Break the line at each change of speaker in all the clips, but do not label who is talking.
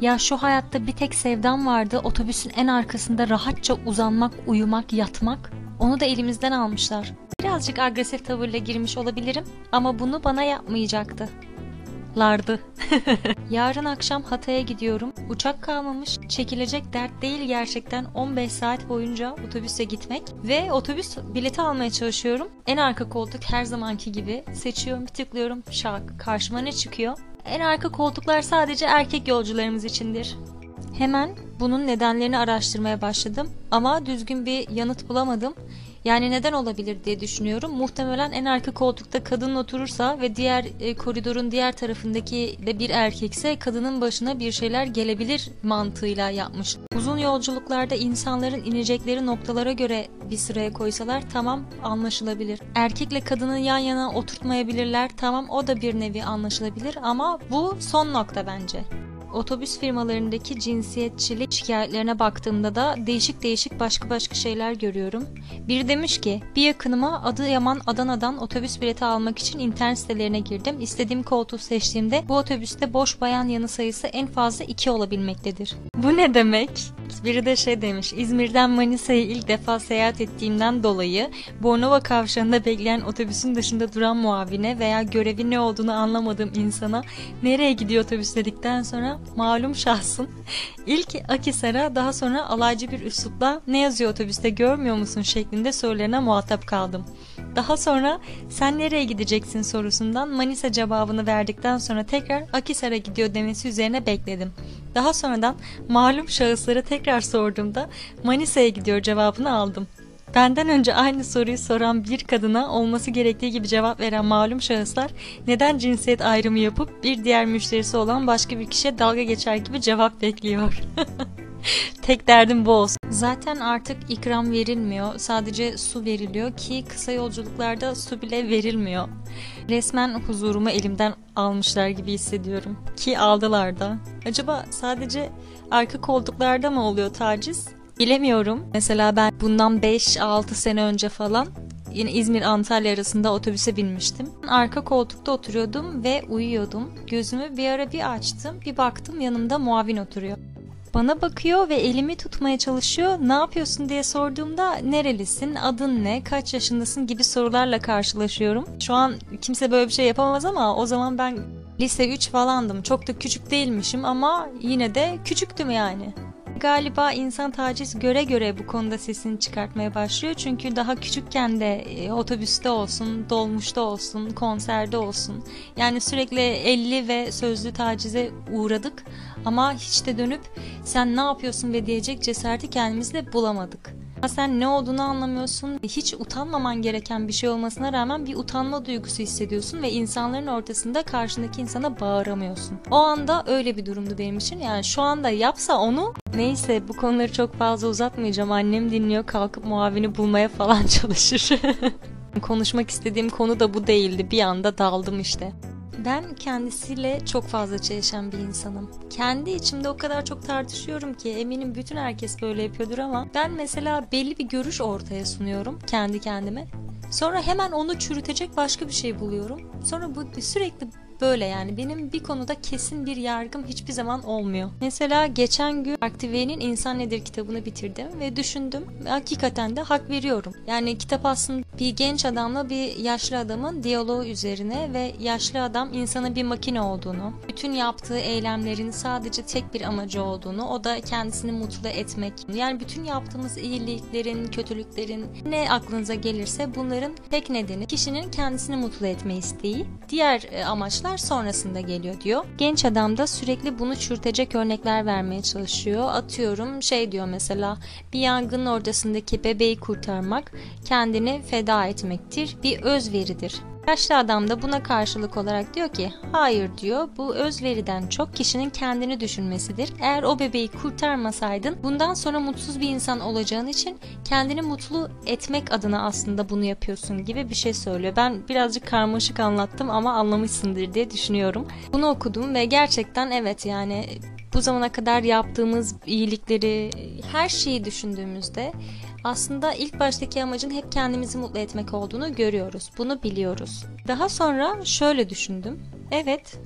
Ya şu hayatta bir tek sevdam vardı otobüsün en arkasında rahatça uzanmak, uyumak, yatmak. Onu da elimizden almışlar. Birazcık agresif tavırla girmiş olabilirim ama bunu bana yapmayacaktı. Lardı. Yarın akşam Hatay'a gidiyorum. Uçak kalmamış. Çekilecek dert değil gerçekten 15 saat boyunca otobüse gitmek. Ve otobüs bileti almaya çalışıyorum. En arka koltuk her zamanki gibi. Seçiyorum, bir tıklıyorum. Şak. Karşıma ne çıkıyor? En arka koltuklar sadece erkek yolcularımız içindir. Hemen bunun nedenlerini araştırmaya başladım ama düzgün bir yanıt bulamadım. Yani neden olabilir diye düşünüyorum. Muhtemelen en arka koltukta kadın oturursa ve diğer e, koridorun diğer tarafındaki de bir erkekse kadının başına bir şeyler gelebilir mantığıyla yapmış. Uzun yolculuklarda insanların inecekleri noktalara göre bir sıraya koysalar tamam anlaşılabilir. Erkekle kadını yan yana oturtmayabilirler tamam o da bir nevi anlaşılabilir ama bu son nokta bence. Otobüs firmalarındaki cinsiyetçilik şikayetlerine baktığımda da değişik değişik başka başka şeyler görüyorum. Biri demiş ki bir yakınıma Adıyaman Adana'dan otobüs bileti almak için internet sitelerine girdim. İstediğim koltuğu seçtiğimde bu otobüste boş bayan yanı sayısı en fazla 2 olabilmektedir. Bu ne demek? Biri de şey demiş İzmir'den Manisa'ya ilk defa seyahat ettiğimden dolayı Bornova kavşağında bekleyen otobüsün dışında duran muavine veya görevi ne olduğunu anlamadığım insana nereye gidiyor otobüs dedikten sonra malum şahsın ilk Akisar'a daha sonra alaycı bir üslupla ne yazıyor otobüste görmüyor musun şeklinde sorularına muhatap kaldım. Daha sonra sen nereye gideceksin sorusundan Manisa cevabını verdikten sonra tekrar Akisar'a gidiyor demesi üzerine bekledim. Daha sonradan malum şahıslara tekrar sorduğumda Manisa'ya gidiyor cevabını aldım. Benden önce aynı soruyu soran bir kadına olması gerektiği gibi cevap veren malum şahıslar neden cinsiyet ayrımı yapıp bir diğer müşterisi olan başka bir kişiye dalga geçer gibi cevap bekliyor. Tek derdim bu olsun. Zaten artık ikram verilmiyor. Sadece su veriliyor ki kısa yolculuklarda su bile verilmiyor. Resmen huzurumu elimden almışlar gibi hissediyorum. Ki aldılar da. Acaba sadece arka koltuklarda mı oluyor taciz? Bilemiyorum. Mesela ben bundan 5-6 sene önce falan yine İzmir-Antalya arasında otobüse binmiştim. Arka koltukta oturuyordum ve uyuyordum. Gözümü bir ara bir açtım. Bir baktım yanımda muavin oturuyor. Bana bakıyor ve elimi tutmaya çalışıyor. Ne yapıyorsun diye sorduğumda nerelisin, adın ne, kaç yaşındasın gibi sorularla karşılaşıyorum. Şu an kimse böyle bir şey yapamaz ama o zaman ben lise 3 falandım. Çok da küçük değilmişim ama yine de küçüktüm yani. Galiba insan taciz göre göre bu konuda sesini çıkartmaya başlıyor. Çünkü daha küçükken de e, otobüste olsun, dolmuşta olsun, konserde olsun. Yani sürekli elli ve sözlü tacize uğradık. Ama hiç de dönüp sen ne yapıyorsun ve diyecek cesareti kendimizde bulamadık. Sen ne olduğunu anlamıyorsun. Hiç utanmaman gereken bir şey olmasına rağmen bir utanma duygusu hissediyorsun ve insanların ortasında karşındaki insana bağıramıyorsun. O anda öyle bir durumdu benim için. Yani şu anda yapsa onu neyse bu konuları çok fazla uzatmayacağım. Annem dinliyor kalkıp muavini bulmaya falan çalışır. Konuşmak istediğim konu da bu değildi. Bir anda daldım işte. Ben kendisiyle çok fazla çelişen bir insanım. Kendi içimde o kadar çok tartışıyorum ki eminim bütün herkes böyle yapıyordur ama ben mesela belli bir görüş ortaya sunuyorum kendi kendime. Sonra hemen onu çürütecek başka bir şey buluyorum. Sonra bu sürekli Böyle yani benim bir konuda kesin bir yargım hiçbir zaman olmuyor. Mesela geçen gün Aktive'nin İnsan Nedir kitabını bitirdim ve düşündüm. Hakikaten de hak veriyorum. Yani kitap aslında bir genç adamla bir yaşlı adamın diyaloğu üzerine ve yaşlı adam insanın bir makine olduğunu, bütün yaptığı eylemlerin sadece tek bir amacı olduğunu, o da kendisini mutlu etmek. Yani bütün yaptığımız iyiliklerin, kötülüklerin ne aklınıza gelirse bunların tek nedeni kişinin kendisini mutlu etme isteği. Diğer e, amaçlar sonrasında geliyor diyor. Genç adam da sürekli bunu çürütecek örnekler vermeye çalışıyor. Atıyorum şey diyor mesela bir yangının ortasındaki bebeği kurtarmak kendini feda etmektir, bir özveridir. Yaşlı adam da buna karşılık olarak diyor ki hayır diyor bu özveriden çok kişinin kendini düşünmesidir. Eğer o bebeği kurtarmasaydın bundan sonra mutsuz bir insan olacağın için kendini mutlu etmek adına aslında bunu yapıyorsun gibi bir şey söylüyor. Ben birazcık karmaşık anlattım ama anlamışsındır diye düşünüyorum. Bunu okudum ve gerçekten evet yani bu zamana kadar yaptığımız iyilikleri her şeyi düşündüğümüzde aslında ilk baştaki amacın hep kendimizi mutlu etmek olduğunu görüyoruz. Bunu biliyoruz. Daha sonra şöyle düşündüm. Evet,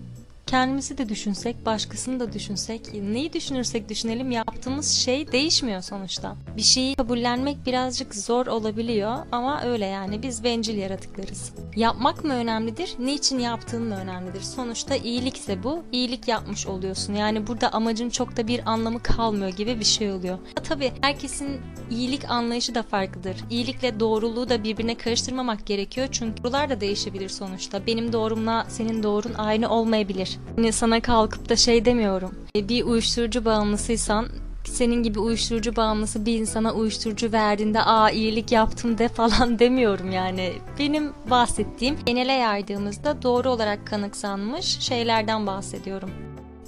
kendimizi de düşünsek, başkasını da düşünsek, neyi düşünürsek düşünelim yaptığımız şey değişmiyor sonuçta. Bir şeyi kabullenmek birazcık zor olabiliyor ama öyle yani biz bencil yaratıklarız. Yapmak mı önemlidir, niçin yaptığın mı önemlidir? Sonuçta iyilikse bu, iyilik yapmış oluyorsun. Yani burada amacın çok da bir anlamı kalmıyor gibi bir şey oluyor. Tabii herkesin iyilik anlayışı da farklıdır. İyilikle doğruluğu da birbirine karıştırmamak gerekiyor çünkü doğrular da değişebilir sonuçta. Benim doğrumla senin doğrun aynı olmayabilir. Yani sana kalkıp da şey demiyorum. E, bir uyuşturucu bağımlısıysan senin gibi uyuşturucu bağımlısı bir insana uyuşturucu verdiğinde aa iyilik yaptım de falan demiyorum yani. Benim bahsettiğim genele yaydığımızda doğru olarak kanıksanmış şeylerden bahsediyorum.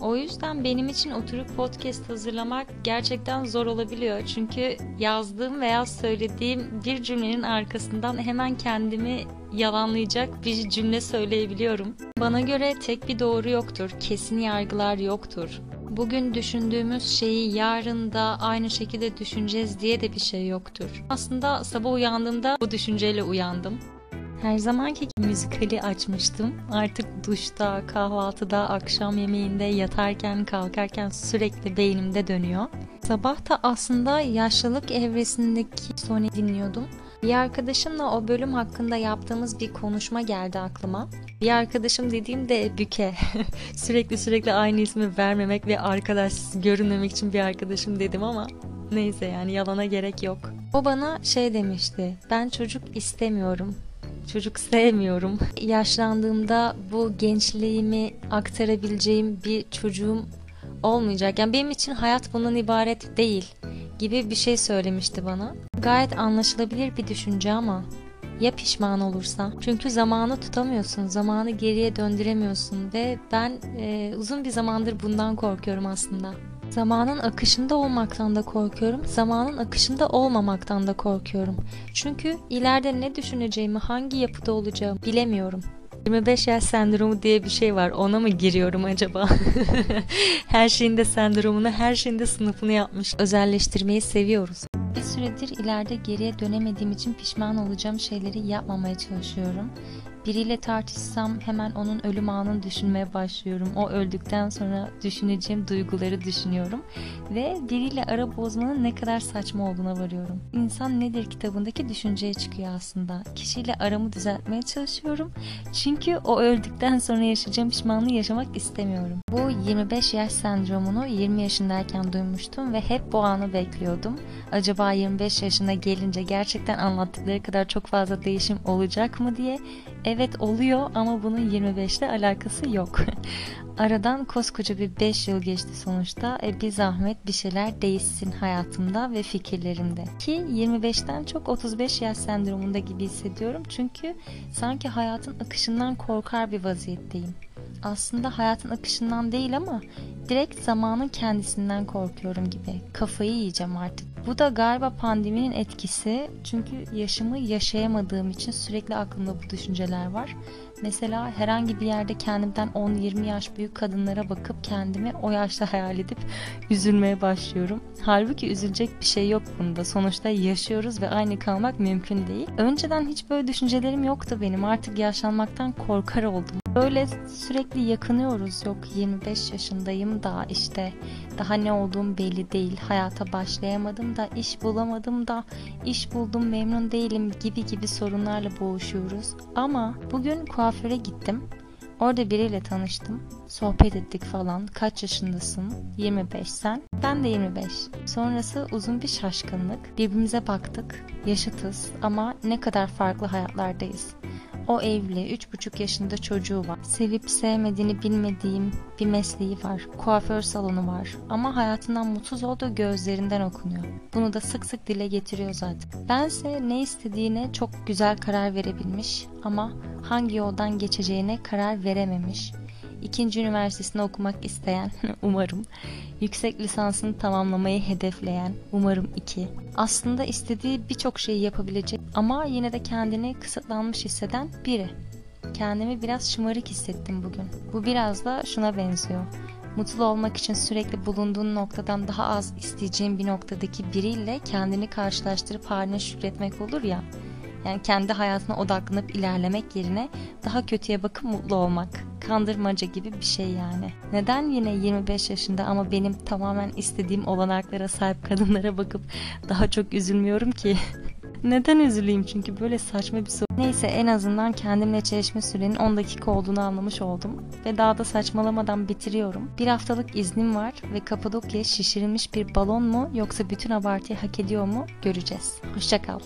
O yüzden benim için oturup podcast hazırlamak gerçekten zor olabiliyor. Çünkü yazdığım veya söylediğim bir cümlenin arkasından hemen kendimi yalanlayacak bir cümle söyleyebiliyorum. Bana göre tek bir doğru yoktur, kesin yargılar yoktur. Bugün düşündüğümüz şeyi yarın da aynı şekilde düşüneceğiz diye de bir şey yoktur. Aslında sabah uyandığımda bu düşünceyle uyandım. Her zamanki gibi müzikali açmıştım. Artık duşta, kahvaltıda, akşam yemeğinde, yatarken, kalkarken sürekli beynimde dönüyor. Sabah da aslında yaşlılık evresindeki Sony dinliyordum. Bir arkadaşımla o bölüm hakkında yaptığımız bir konuşma geldi aklıma. Bir arkadaşım dediğimde Büke. sürekli sürekli aynı ismi vermemek ve arkadaş görünmemek için bir arkadaşım dedim ama neyse yani yalana gerek yok. O bana şey demişti. Ben çocuk istemiyorum çocuk sevmiyorum. Yaşlandığımda bu gençliğimi aktarabileceğim bir çocuğum olmayacak. Yani benim için hayat bundan ibaret değil gibi bir şey söylemişti bana. Gayet anlaşılabilir bir düşünce ama ya pişman olursa? Çünkü zamanı tutamıyorsun, zamanı geriye döndüremiyorsun ve ben e, uzun bir zamandır bundan korkuyorum aslında. Zamanın akışında olmaktan da korkuyorum, zamanın akışında olmamaktan da korkuyorum. Çünkü ileride ne düşüneceğimi, hangi yapıda olacağımı bilemiyorum. 25 yaş sendromu diye bir şey var. Ona mı giriyorum acaba? her şeyin sendromunu, her şeyin sınıfını yapmış. Özelleştirmeyi seviyoruz. Bir süredir ileride geriye dönemediğim için pişman olacağım şeyleri yapmamaya çalışıyorum. Biriyle tartışsam hemen onun ölüm anını düşünmeye başlıyorum. O öldükten sonra düşüneceğim duyguları düşünüyorum. Ve biriyle ara bozmanın ne kadar saçma olduğuna varıyorum. İnsan nedir kitabındaki düşünceye çıkıyor aslında. Kişiyle aramı düzeltmeye çalışıyorum. Çünkü o öldükten sonra yaşayacağım pişmanlığı yaşamak istemiyorum. Bu 25 yaş sendromunu 20 yaşındayken duymuştum ve hep bu anı bekliyordum. Acaba 25 yaşına gelince gerçekten anlattıkları kadar çok fazla değişim olacak mı diye Evet oluyor ama bunun 25 ile alakası yok. Aradan koskoca bir 5 yıl geçti sonuçta. E, bir zahmet bir şeyler değişsin hayatımda ve fikirlerimde. Ki 25'ten çok 35 yaş sendromunda gibi hissediyorum. Çünkü sanki hayatın akışından korkar bir vaziyetteyim. Aslında hayatın akışından değil ama direkt zamanın kendisinden korkuyorum gibi. Kafayı yiyeceğim artık. Bu da galiba pandeminin etkisi. Çünkü yaşımı yaşayamadığım için sürekli aklımda bu düşünceler var. Mesela herhangi bir yerde kendimden 10-20 yaş büyük kadınlara bakıp kendimi o yaşta hayal edip üzülmeye başlıyorum. Halbuki üzülecek bir şey yok bunda. Sonuçta yaşıyoruz ve aynı kalmak mümkün değil. Önceden hiç böyle düşüncelerim yoktu benim. Artık yaşlanmaktan korkar oldum. Böyle sürekli yakınıyoruz. Yok 25 yaşındayım da işte daha ne olduğum belli değil. Hayata başlayamadım da iş bulamadım da iş buldum memnun değilim gibi gibi sorunlarla boğuşuyoruz. Ama bugün kuaföre gittim. Orada biriyle tanıştım. Sohbet ettik falan. Kaç yaşındasın? 25 sen. Ben de 25. Sonrası uzun bir şaşkınlık. Birbirimize baktık. Yaşıtız ama ne kadar farklı hayatlardayız. O evli, üç buçuk yaşında çocuğu var. Sevip sevmediğini bilmediğim bir mesleği var. Kuaför salonu var. Ama hayatından mutsuz olduğu gözlerinden okunuyor. Bunu da sık sık dile getiriyor zaten. Bense ne istediğine çok güzel karar verebilmiş ama hangi yoldan geçeceğine karar verememiş ikinci üniversitesinde okumak isteyen umarım, yüksek lisansını tamamlamayı hedefleyen umarım iki, aslında istediği birçok şeyi yapabilecek ama yine de kendini kısıtlanmış hisseden biri. Kendimi biraz şımarık hissettim bugün. Bu biraz da şuna benziyor. Mutlu olmak için sürekli bulunduğun noktadan daha az isteyeceğin bir noktadaki biriyle kendini karşılaştırıp haline şükretmek olur ya. Yani kendi hayatına odaklanıp ilerlemek yerine daha kötüye bakıp mutlu olmak kandırmaca gibi bir şey yani. Neden yine 25 yaşında ama benim tamamen istediğim olanaklara sahip kadınlara bakıp daha çok üzülmüyorum ki? Neden üzüleyim çünkü böyle saçma bir soru. Neyse en azından kendimle çelişme sürenin 10 dakika olduğunu anlamış oldum. Ve daha da saçmalamadan bitiriyorum. Bir haftalık iznim var ve Kapadokya şişirilmiş bir balon mu yoksa bütün abartıyı hak ediyor mu göreceğiz. Hoşçakal.